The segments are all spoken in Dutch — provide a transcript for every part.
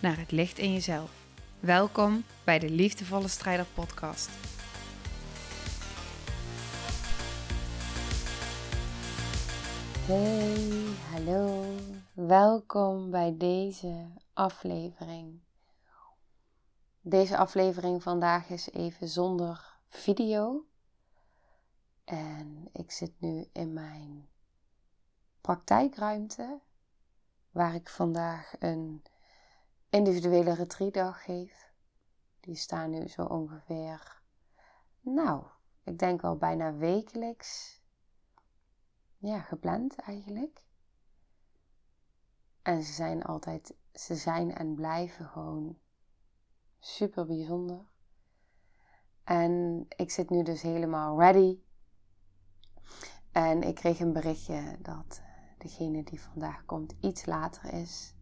naar het licht in jezelf. Welkom bij de Liefdevolle Strijder Podcast. Hey, hallo. Welkom bij deze aflevering. Deze aflevering vandaag is even zonder video. En ik zit nu in mijn praktijkruimte, waar ik vandaag een individuele retreatdag geef. Die staan nu zo ongeveer, nou, ik denk wel bijna wekelijks, ja, gepland eigenlijk. En ze zijn altijd, ze zijn en blijven gewoon super bijzonder. En ik zit nu dus helemaal ready. En ik kreeg een berichtje dat degene die vandaag komt iets later is.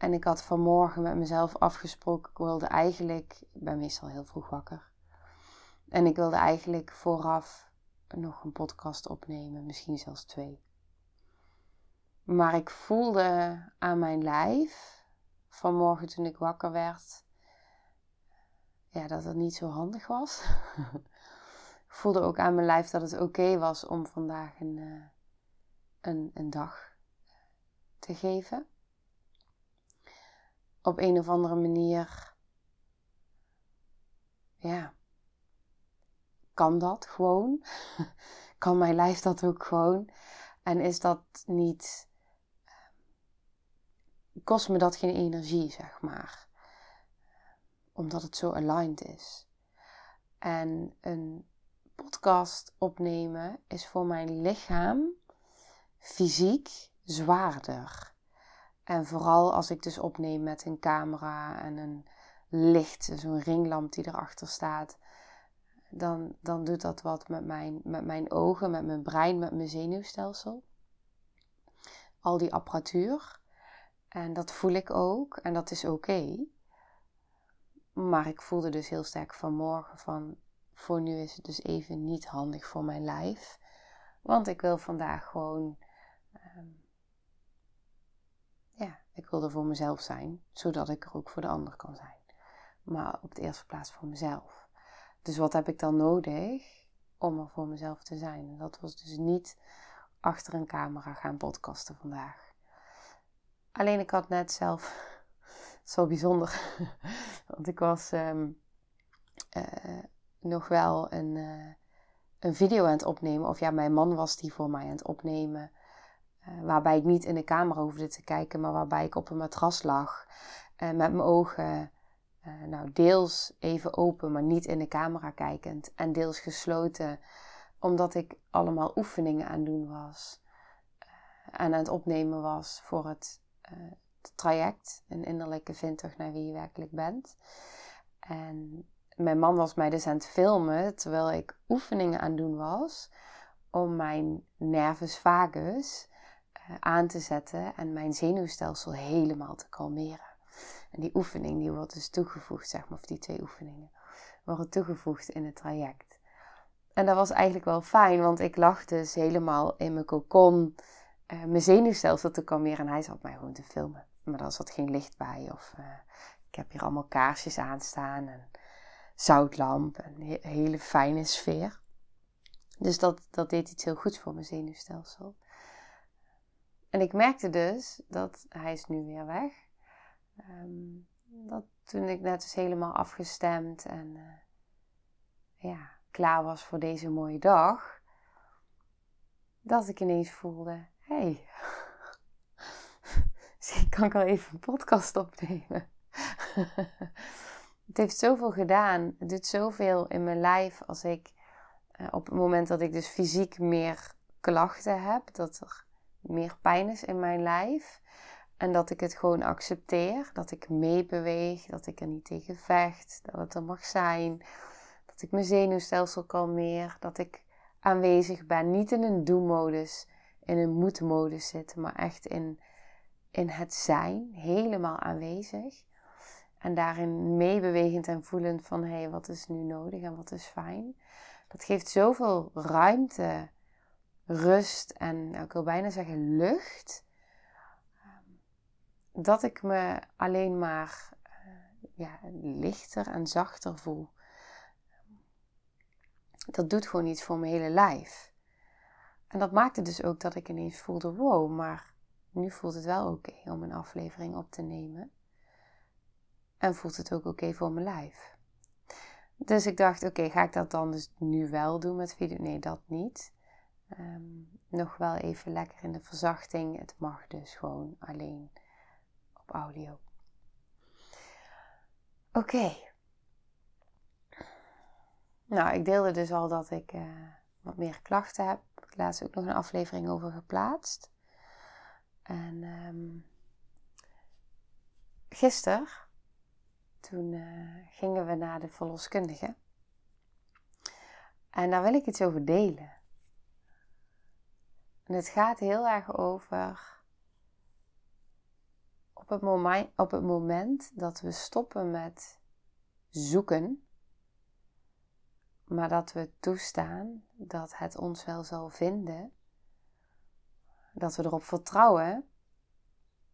En ik had vanmorgen met mezelf afgesproken, ik wilde eigenlijk, ik ben meestal heel vroeg wakker. En ik wilde eigenlijk vooraf nog een podcast opnemen, misschien zelfs twee. Maar ik voelde aan mijn lijf, vanmorgen toen ik wakker werd, ja, dat het niet zo handig was. ik voelde ook aan mijn lijf dat het oké was om vandaag een, uh, een, een dag te geven. Op een of andere manier, ja, kan dat gewoon? kan mijn lijf dat ook gewoon? En is dat niet, kost me dat geen energie, zeg maar omdat het zo aligned is. En een podcast opnemen is voor mijn lichaam fysiek zwaarder. En vooral als ik dus opneem met een camera en een licht, zo'n ringlamp die erachter staat, dan, dan doet dat wat met mijn, met mijn ogen, met mijn brein, met mijn zenuwstelsel. Al die apparatuur. En dat voel ik ook en dat is oké. Maar ik voelde dus heel sterk vanmorgen van, voor nu is het dus even niet handig voor mijn lijf. Want ik wil vandaag gewoon, um, ja, ik wil er voor mezelf zijn, zodat ik er ook voor de ander kan zijn. Maar op de eerste plaats voor mezelf. Dus wat heb ik dan nodig om er voor mezelf te zijn? Dat was dus niet achter een camera gaan podcasten vandaag. Alleen ik had net zelf is wel bijzonder. Want ik was ehm, eh, nog wel een, uh, een video aan het opnemen. Of ja, mijn man was die voor mij aan het opnemen. Uh, waarbij ik niet in de camera hoefde te kijken, maar waarbij ik op een matras lag. met mijn ogen, nou deels even open, maar niet in de camera kijkend. En deels gesloten, omdat ik allemaal oefeningen aan het doen was. en aan het opnemen was voor het traject, een innerlijke vindtocht naar wie je werkelijk bent. En mijn man was mij dus aan het filmen terwijl ik oefeningen aan het doen was om mijn nervus vagus aan te zetten en mijn zenuwstelsel helemaal te kalmeren. En die oefening die wordt dus toegevoegd, zeg maar, of die twee oefeningen worden toegevoegd in het traject. En dat was eigenlijk wel fijn, want ik lag dus helemaal in mijn cocon, uh, mijn zenuwstelsel te kalmeren en hij zat mij gewoon te filmen. Maar dan zat geen licht bij. Of uh, ik heb hier allemaal kaarsjes aanstaan. En zoutlamp. En een hele fijne sfeer. Dus dat, dat deed iets heel goeds voor mijn zenuwstelsel. En ik merkte dus dat hij is nu weer weg. Um, dat toen ik net dus helemaal afgestemd en uh, ja, klaar was voor deze mooie dag, dat ik ineens voelde: hé, hey, Misschien kan ik al even een podcast opnemen. het heeft zoveel gedaan. Het doet zoveel in mijn lijf als ik uh, op het moment dat ik dus fysiek meer klachten heb, dat er meer pijn is in mijn lijf. En dat ik het gewoon accepteer. Dat ik meebeweeg. Dat ik er niet tegen vecht. Dat het er mag zijn. Dat ik mijn zenuwstelsel kalmeer. Dat ik aanwezig ben. Niet in een do-modus. In een moet-modus zitten. Maar echt in, in het zijn. Helemaal aanwezig. En daarin meebewegend en voelend van hé, hey, wat is nu nodig en wat is fijn. Dat geeft zoveel ruimte, rust en ik wil bijna zeggen lucht. Ehm, dat ik me alleen maar uh, ja, lichter en zachter voel. Dat doet gewoon iets voor mijn hele lijf. En dat maakte dus ook dat ik ineens voelde: wow, maar nu voelt het wel oké om een aflevering op te nemen. En voelt het ook oké voor mijn lijf. Dus ik dacht, oké, ga ik dat dan dus nu wel doen met video? Nee, dat niet. Ehm, nog wel even lekker in de verzachting. Het mag dus gewoon alleen op audio. Oké. Nou, ik deelde dus al dat ik uh, wat meer klachten heb. Ik heb laatst ook nog een aflevering over geplaatst. En um, gisteren toen uh, gingen we naar de verloskundige. En daar wil ik iets over delen. En het gaat heel erg over op het, moment, op het moment dat we stoppen met zoeken, maar dat we toestaan dat het ons wel zal vinden, dat we erop vertrouwen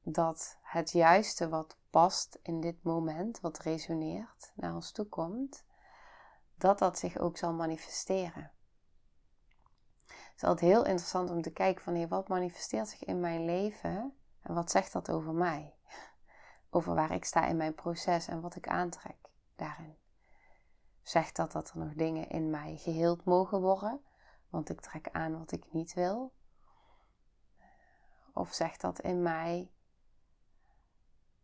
dat het juiste wat past in dit moment, wat resoneert, naar ons toe komt, dat dat zich ook zal manifesteren. Is altijd heel interessant om te kijken van hey, wat manifesteert zich in mijn leven en wat zegt dat over mij? Over waar ik sta in mijn proces en wat ik aantrek daarin. Zegt dat dat er nog dingen in mij geheeld mogen worden, want ik trek aan wat ik niet wil? Of zegt dat in mij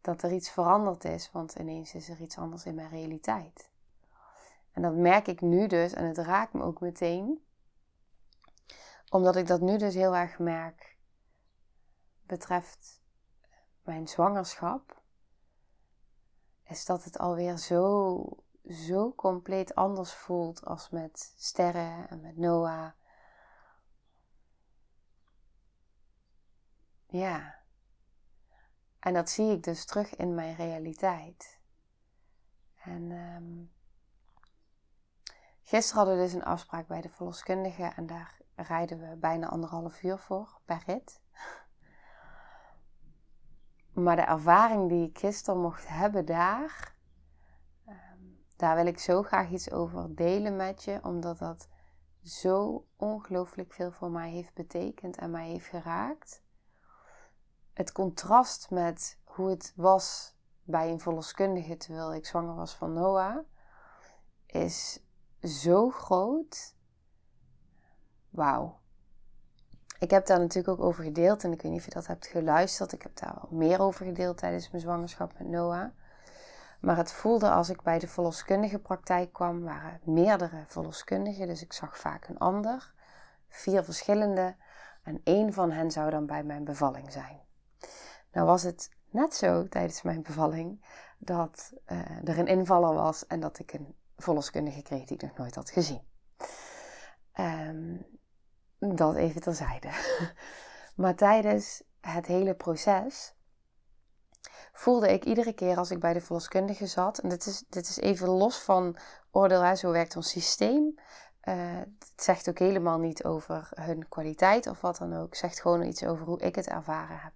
dat er iets veranderd is, want ineens is er iets anders in mijn realiteit. En dat merk ik nu dus en het raakt me ook meteen, omdat ik dat nu dus heel erg merk betreft mijn zwangerschap, is dat het alweer zo, zo compleet anders voelt als met sterren en met Noah. Ja. En dat zie ik dus terug in mijn realiteit. En um, gisteren hadden we dus een afspraak bij de verloskundige en daar rijden we bijna anderhalf uur voor per rit. Maar de ervaring die ik gisteren mocht hebben daar, ehm, daar wil ik zo graag iets over delen met je, omdat dat zo ongelooflijk veel voor mij heeft betekend en mij heeft geraakt het contrast met hoe het was bij een verloskundige terwijl ik zwanger was van Noah, is zo groot. Wauw. Ik heb daar natuurlijk ook over gedeeld en ik weet niet of je dat hebt geluisterd. Ik heb daar wel meer over gedeeld tijdens mijn zwangerschap met Noah. Maar het voelde als ik bij de verloskundige praktijk kwam, waren meerdere verloskundigen, dus ik zag vaak een ander, vier verschillende, en één van hen zou dan bij mijn bevalling zijn. Nou was het net zo tijdens mijn bevalling dat uh, er een invaller was en dat ik een verloskundige kreeg die ik nog nooit had gezien. Um, dat even terzijde. maar tijdens het hele proces voelde ik iedere keer als ik bij de verloskundige zat, en dit is, dit is even los van oordeel, zo werkt ons systeem. Uh, het zegt ook helemaal niet over hun kwaliteit of wat dan ook. Het zegt gewoon iets over hoe ik het ervaren heb.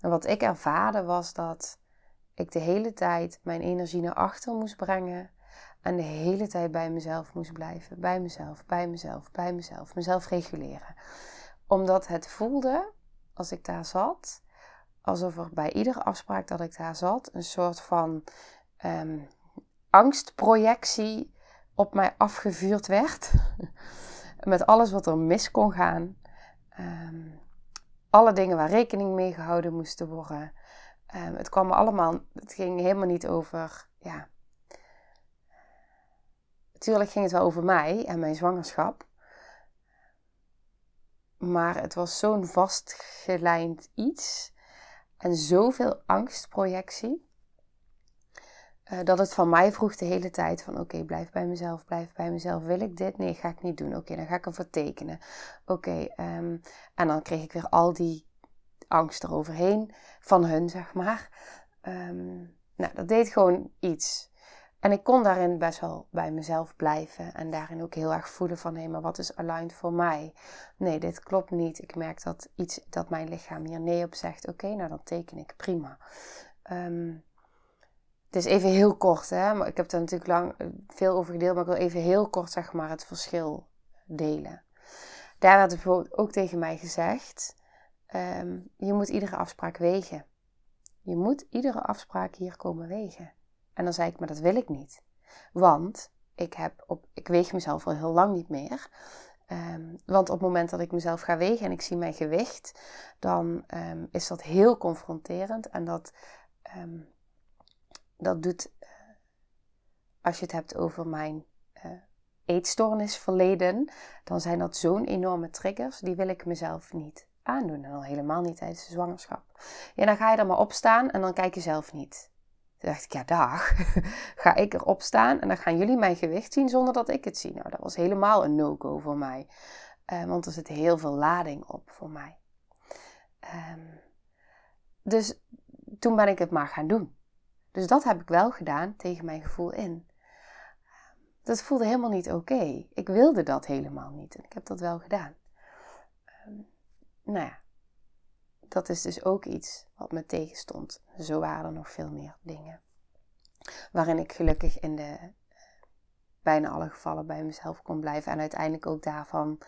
En wat ik ervaarde was dat ik de hele tijd mijn energie naar achter moest brengen. En de hele tijd bij mezelf moest blijven. Bij mezelf, bij mezelf, bij mezelf. Mezelf reguleren. Omdat het voelde, als ik daar zat, alsof er bij iedere afspraak dat ik daar zat, een soort van um, angstprojectie op mij afgevuurd werd. Met alles wat er mis kon gaan. Um, alle dingen waar rekening mee gehouden moesten worden. Um, het kwam allemaal, het ging helemaal niet over, ja. Natuurlijk ging het wel over mij en mijn zwangerschap. Maar het was zo'n vastgelijnd iets. en zoveel angstprojectie. Uh, dat het van mij vroeg de hele tijd van oké, blijf bij mezelf, blijf bij mezelf. Wil ik dit? Nee, ga ik niet doen. Oké, dan ga ik ervoor tekenen. Oké, ehm, en dan kreeg ik weer al die angst eroverheen van hun, zeg maar. Ehm, nou, dat deed gewoon iets. En ik kon daarin best wel bij mezelf blijven en daarin ook heel erg voelen van hé, maar wat is aligned voor mij? Nee, dit klopt niet. Ik merk dat iets dat mijn lichaam hier nee op zegt. Oké, nou dan teken ik prima. Um, het is even heel kort, hè? Maar ik heb er natuurlijk lang eh, veel over gedeeld, maar ik wil even heel kort zeg maar het verschil delen. Daar werd bijvoorbeeld ook tegen mij gezegd: ehm, je moet iedere afspraak wegen. Je moet iedere afspraak hier komen wegen. En dan zei ik, maar dat wil ik niet. Want ik, heb op, ik weeg mezelf al heel lang niet meer. Um, want op het moment dat ik mezelf ga wegen en ik zie mijn gewicht, dan um, is dat heel confronterend. En dat, um, dat doet, uh, als je het hebt over mijn uh, eetstoornisverleden, dan zijn dat zo'n enorme triggers, die wil ik mezelf niet aandoen. En al helemaal niet tijdens de zwangerschap. Ja, dan ga je er maar op staan en dan kijk je zelf niet. Toen dacht ik, ja dag, ga ik erop staan en dan gaan jullie mijn gewicht zien zonder dat ik het zie. Nou, dat was helemaal een no-go voor mij. Uh, want er zit heel veel lading op voor mij. Um, dus toen ben ik het maar gaan doen. Dus dat heb ik wel gedaan tegen mijn gevoel in. Dat voelde helemaal niet oké. Ik wilde dat helemaal niet en ik heb dat wel gedaan. Um, nou ja, dat is dus ook iets wat me tegenstond. Zo waren er nog veel meer dingen. Waarin ik gelukkig in de eh, bijna alle gevallen bij mezelf kon blijven. En uiteindelijk ook daarvan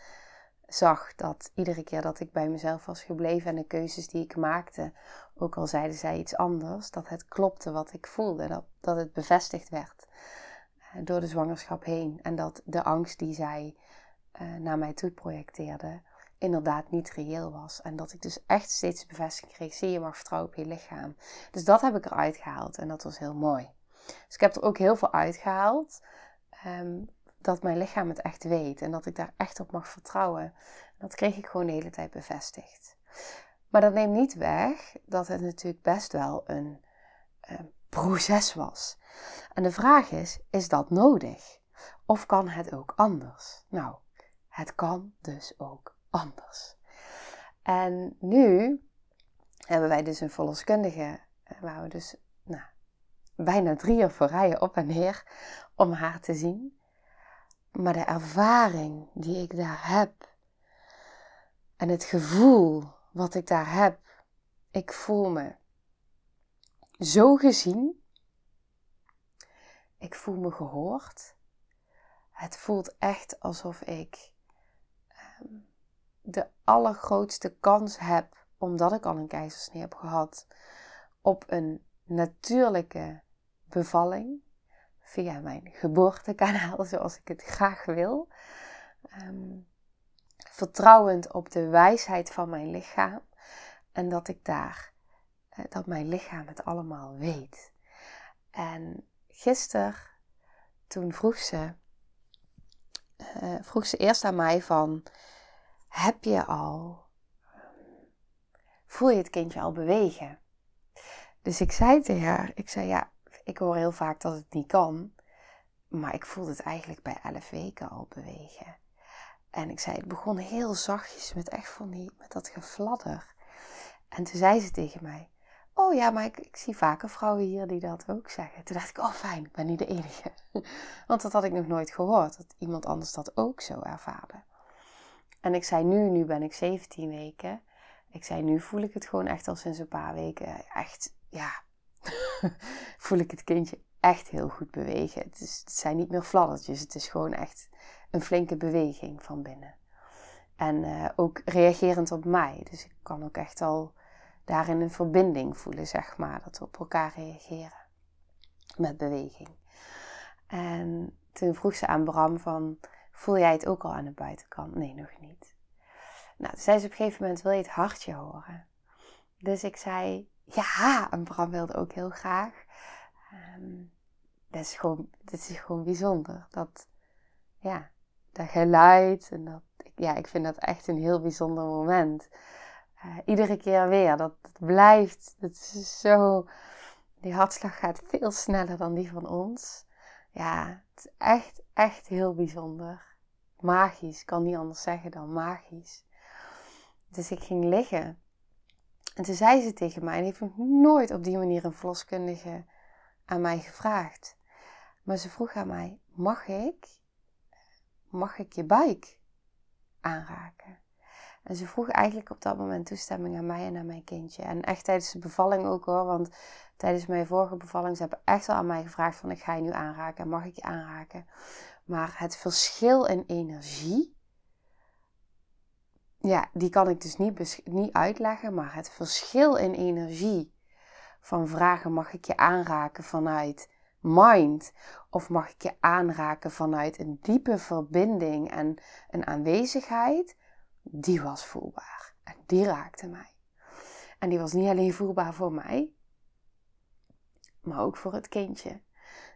zag dat iedere keer dat ik bij mezelf was gebleven en de keuzes die ik maakte, ook al zeiden zij iets anders, dat het klopte wat ik voelde. Dat, dat het bevestigd werd eh, door de zwangerschap heen. En dat de angst die zij uh, naar mij toe projecteerde, inderdaad niet reëel was. En dat ik dus echt steeds bevestiging kreeg, zie je mag vertrouwen op je lichaam. Dus dat heb ik eruit gehaald en dat was heel mooi. Dus ik heb er ook heel veel uitgehaald. Um, dat mijn lichaam het echt weet en dat ik daar echt op mag vertrouwen. Dat kreeg ik gewoon de hele tijd bevestigd. Maar dat neemt niet weg dat het natuurlijk best wel een, een proces was. En de vraag is, is dat nodig? Of kan het ook anders? Nou, het kan dus ook anders. En nu hebben wij dus een verloskundige, eh, waar we dus nou, bijna drie uur voor rijden op en neer om haar te zien. Maar de ervaring die ik daar heb en het gevoel wat ik daar heb, ik voel me zo gezien. Ik voel me gehoord. Het voelt echt alsof ik de allergrootste kans heb, omdat ik al een keizersnee heb gehad, op een natuurlijke bevalling via mijn geboortekanaal, zoals ik het graag wil. Um, vertrouwend op de wijsheid van mijn lichaam en dat ik daar, eh, dat mijn lichaam het allemaal weet. En gisteren, toen vroeg ze, uh, vroeg ze eerst aan mij van, heb je al, voel je het kindje al bewegen? Dus ik zei tegen haar, ik zei ja, ik hoor heel vaak dat het niet kan, maar ik voelde het eigenlijk bij 11 weken al bewegen. En ik zei, het begon heel zachtjes met echt van die, met dat gefladder. En toen zei ze tegen mij, oh ja, maar ik, ik, zie vaker vrouwen hier die dat ook zeggen. Toen dacht ik, oh fijn, ik ben niet de enige. Want dat had ik nog nooit gehoord, dat iemand anders dat ook zo ervaarde. En ik zei nu, nu ben ik 17 weken. Ik zei nu voel ik het gewoon echt al sinds een paar weken. Echt, ja, voel ik het kindje echt heel goed bewegen. Het, is, het zijn niet meer fladdertjes. Het is gewoon echt een flinke beweging van binnen. En uh, ook reagerend op mij. Dus ik kan ook echt al daarin een verbinding voelen, zeg maar. Dat we op elkaar reageren met beweging. En toen vroeg ze aan Bram van Voel jij het ook al aan de buitenkant? Nee, nog niet. Nou, toen zei ze op een gegeven moment, wil je het hartje horen? Dus ik zei, ja, en Bram wilde ook heel graag. Um, dat, is gewoon, dat is gewoon bijzonder. Dat, ja, dat geluid en dat, ja, ik vind dat echt een heel bijzonder moment. uh, iedere keer weer. Dat, dat blijft. Dat is zo. Die hartslag gaat veel sneller dan die van ons. Ja, het is echt, echt heel bijzonder. Magisch, ik kan niet anders zeggen dan magisch. Dus ik ging liggen. En toen zei ze tegen mij, en heeft nog nooit op die manier een verloskundige aan mij gevraagd. Maar ze vroeg aan mij, mag ik, mag ik je buik aanraken? En ze vroeg eigenlijk op dat moment toestemming aan mij en aan mijn kindje. En echt tijdens de bevalling ook hoor. Want tijdens mijn vorige bevalling, ze hebben echt wel aan mij gevraagd van ik ga je nu aanraken. Mag ik je aanraken? Maar het verschil in energie, ja, die kan ik dus niet, niet uitleggen. Maar het verschil in energie van vragen mag ik je aanraken vanuit mind? Of mag ik je aanraken vanuit een diepe verbinding en een aanwezigheid? Die was voelbaar. En die raakte mij. En die was niet alleen voelbaar voor mij, maar ook voor het kindje.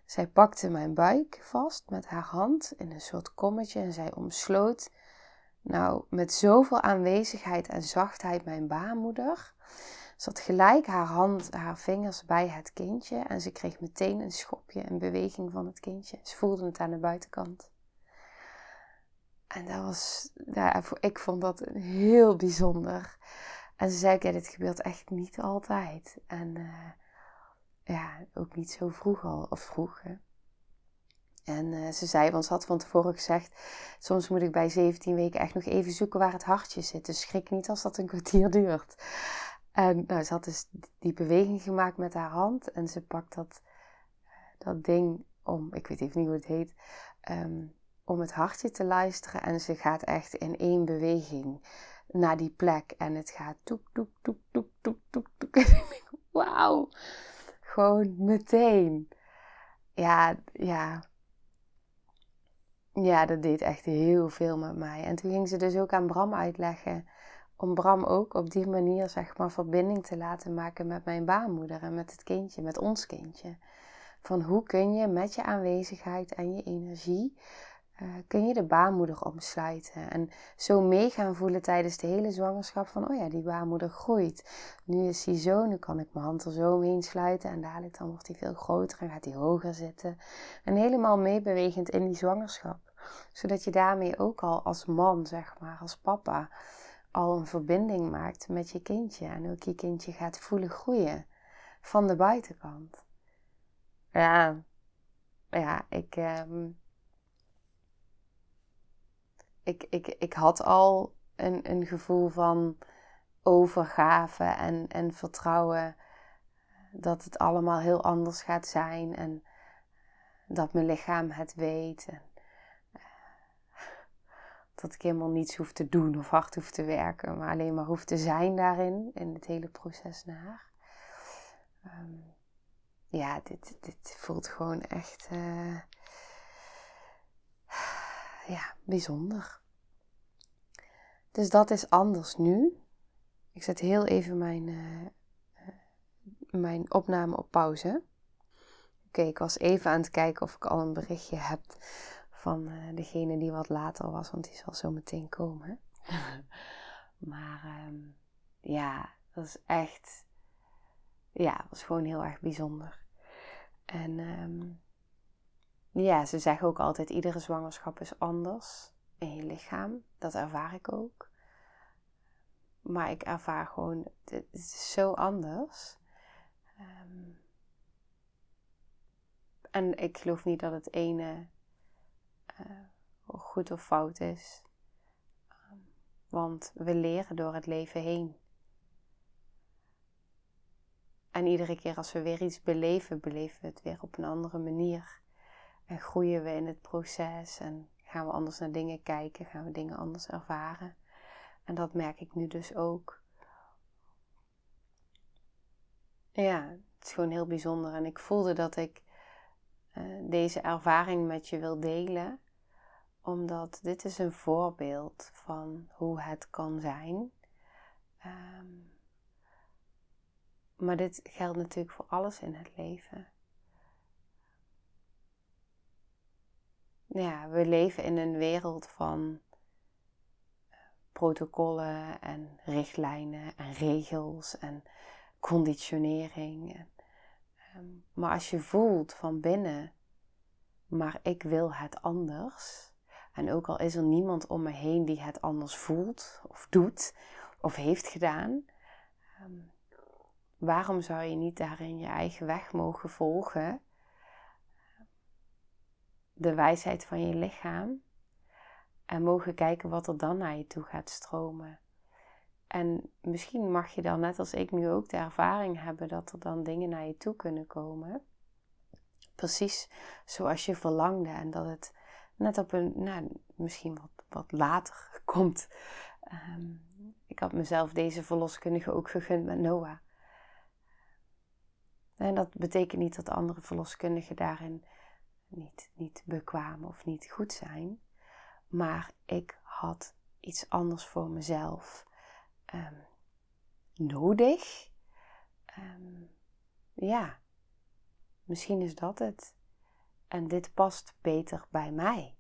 Zij pakte mijn buik vast met haar hand in een soort kommetje en zij omsloot, nou, met zoveel aanwezigheid en zachtheid mijn baarmoeder. Ze gelijk haar hand, haar vingers bij het kindje en ze kreeg meteen een schopje, een beweging van het kindje. Ze voelde het aan de buitenkant. En dat was, ja, ik vond dat heel bijzonder. En ze zei, ja, dit gebeurt echt niet altijd. En uh, ja, ook niet zo vroeg al, of vroeg. En uh, ze zei, want ze had van tevoren gezegd, soms moet ik bij 17 weken echt nog even zoeken waar het hartje zit. Dus schrik niet als dat een kwartier duurt. En nou, ze had dus die beweging gemaakt met haar hand. En ze pakt dat, dat ding om, ik weet even niet hoe het heet, um, om het hartje te luisteren. En ze gaat echt in één beweging naar die plek. En het gaat toek, toek, toek, toek, toek, toek, toek. Wauw. Gewoon meteen. Ja, ja. Ja, dat deed echt heel veel met mij. En toen ging ze dus ook aan Bram uitleggen om Bram ook op die manier zeg maar verbinding te laten maken met mijn baarmoeder en met het kindje, met ons kindje. Van hoe kun je met je aanwezigheid en je energie uh, kun je de baarmoeder omsluiten en zo mee gaan voelen tijdens de hele zwangerschap van oh ja, die baarmoeder groeit. Nu is hij zo, nu kan ik mijn hand er zo omheen sluiten en dadelijk dan wordt hij veel groter en gaat hij hoger zitten. En helemaal meebewegend in die zwangerschap. Zodat je daarmee ook al als man, zeg maar, als papa, al een verbinding maakt met je kindje. En ook je kindje gaat voelen groeien van de buitenkant. Ja, ja ik, um, ik, ik, ik had al een, een gevoel van overgave en, en vertrouwen dat het allemaal heel anders gaat zijn en dat mijn lichaam het weet. En dat ik helemaal niets hoef te doen of hard hoef te werken, maar alleen maar hoef te zijn daarin, in het hele proces naar. Um, ja, dit, dit voelt gewoon echt uh, ja, bijzonder. Dus dat is anders nu. Ik zet heel even mijn, uh, mijn opname op pauze. Oké, ik was even aan het kijken of ik al een berichtje heb van uh, degene die wat later was, want die zal zo meteen komen. maar um, ja, dat is echt, ja, was gewoon heel erg bijzonder. En um, ja, ze zeggen ook altijd, iedere zwangerschap is anders in je lichaam. Dat ervaar ik ook. Maar ik ervaar gewoon, het is zo anders. Um, en ik geloof niet dat het ene uh, goed of fout is. Um, want we leren door het leven heen. En iedere keer als we weer iets beleven, beleven we het weer op een andere manier. En groeien we in het proces en gaan we anders naar dingen kijken, gaan we dingen anders ervaren. En dat merk ik nu dus ook. Ja, het is gewoon heel bijzonder. En ik voelde dat ik uh, deze ervaring met je wil delen omdat dit is een voorbeeld van hoe het kan zijn. Um, maar dit geldt natuurlijk voor alles in het leven. Ja, we leven in een wereld van protocollen en richtlijnen en regels en conditionering. Ehm, maar als je voelt van binnen, maar ik wil het anders. En ook al is er niemand om me heen die het anders voelt of doet of heeft gedaan, ehm, waarom zou je niet daarin je eigen weg mogen volgen? De wijsheid van je lichaam en mogen kijken wat er dan naar je toe gaat stromen. En misschien mag je dan, net als ik nu ook, de ervaring hebben dat er dan dingen naar je toe kunnen komen. Precies zoals je verlangde. En dat het net op een, nou, misschien wat, wat later komt. Ehm, ik had mezelf deze verloskundige ook gegund met Noah. En dat betekent niet dat andere verloskundigen daarin niet, niet bekwaam of niet goed zijn. Maar ik had iets anders voor mezelf um, nodig. Ehm, ja, misschien is dat het. En dit past beter bij mij.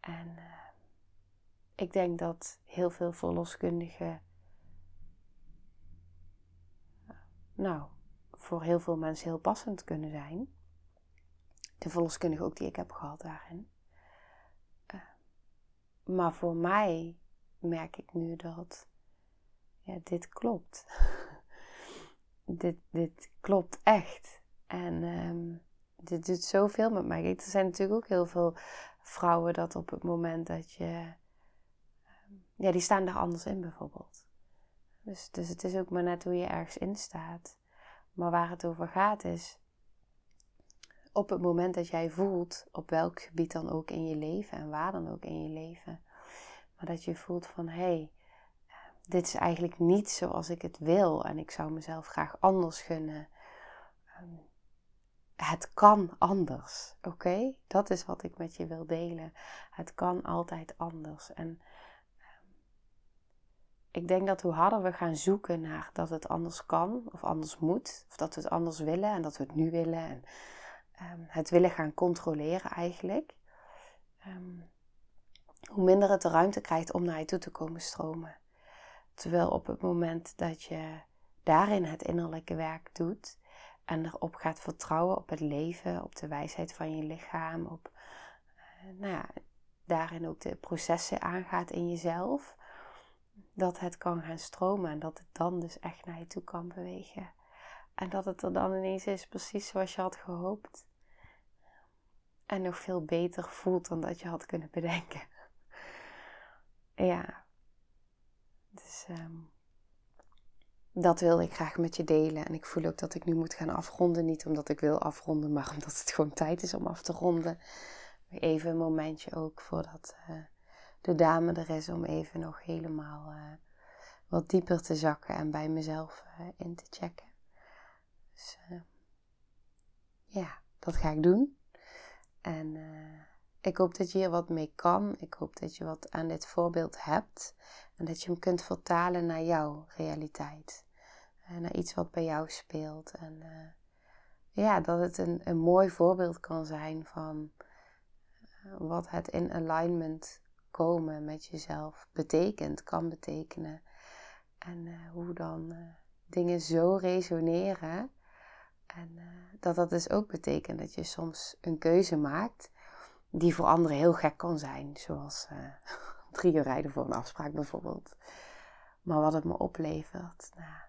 En uh, ik denk dat heel veel verloskundigen, nou, voor heel veel mensen heel passend kunnen zijn. De verloskundige ook die ik heb gehad daarin. Uh, maar voor mij merk ik nu dat ja, dit klopt. dit, dit klopt echt. En um, dit doet zoveel met mij. Er zijn natuurlijk ook heel veel vrouwen dat op het moment dat je. Ehm, ja, die staan daar anders in bijvoorbeeld. Dus, dus het is ook maar net hoe je ergens in staat. Maar waar het over gaat is. Op het moment dat jij voelt, op welk gebied dan ook in je leven en waar dan ook in je leven. Maar dat je voelt van hé, hey, dit is eigenlijk niet zoals ik het wil en ik zou mezelf graag anders gunnen. Ehm, het kan anders, oké? Dat is wat ik met je wil delen. Het kan altijd anders. En ehm, ik denk dat hoe harder we gaan zoeken naar dat het anders kan of anders moet, of dat we het anders willen en dat we het nu willen en um, het willen gaan controleren eigenlijk, hoe minder het de ruimte krijgt om naar je toe te komen stromen. Terwijl op het moment dat je daarin het innerlijke werk doet en erop gaat vertrouwen op het leven, op de wijsheid van je lichaam, op eh, nou ja, daarin ook de processen aangaat in jezelf, dat het kan gaan stromen en dat het dan dus echt naar je toe kan bewegen. En dat het er dan ineens is precies zoals je had gehoopt. En nog veel beter voelt dan dat je had kunnen bedenken. Ja, dus ehm, dat wilde ik graag met je delen. En ik voel ook dat ik nu moet gaan afronden. Niet omdat ik wil afronden, maar omdat het gewoon tijd is om af te ronden. Even een momentje ook voordat uh, de dame er is om even nog helemaal uh, wat dieper te zakken en bij mezelf uh, in te checken. Dus ja, dat ga ik doen. En ik hoop dat je hier wat mee kan. Ik hoop dat je wat aan dit voorbeeld hebt. En dat je hem kunt vertalen naar jouw realiteit. En eh, naar iets wat bij jou speelt. En uh, ja, dat het een, een mooi voorbeeld kan zijn van wat het in alignment komen met jezelf betekent, kan betekenen. En hoe dan dingen zo resoneren. En dat dat dus ook betekent dat je soms een keuze maakt die voor anderen heel gek kan zijn. Zoals drie uur rijden voor een afspraak bijvoorbeeld. Maar wat het me oplevert, nou,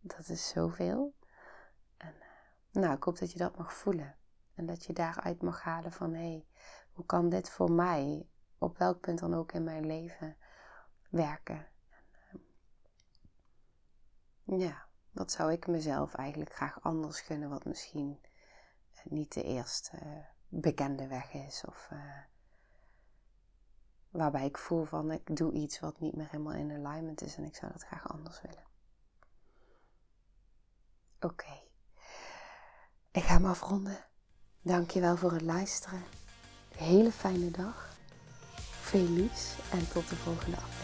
dat is zoveel. En eh, nou, ik hoop dat je dat mag voelen. En dat je daaruit mag halen van, hé, hey, hoe kan dit voor mij, op welk punt dan ook in mijn leven, werken? En, uh, ja, wat zou ik mezelf eigenlijk graag anders gunnen, wat misschien niet de eerste uh, bekende weg is. Of waarbij ik voel van ik doe iets wat niet meer helemaal in alignment is en ik zou dat graag anders willen. Oké, ik ga hem afronden. Dankjewel voor het luisteren. Hele fijne dag. Veel en tot de volgende aflevering.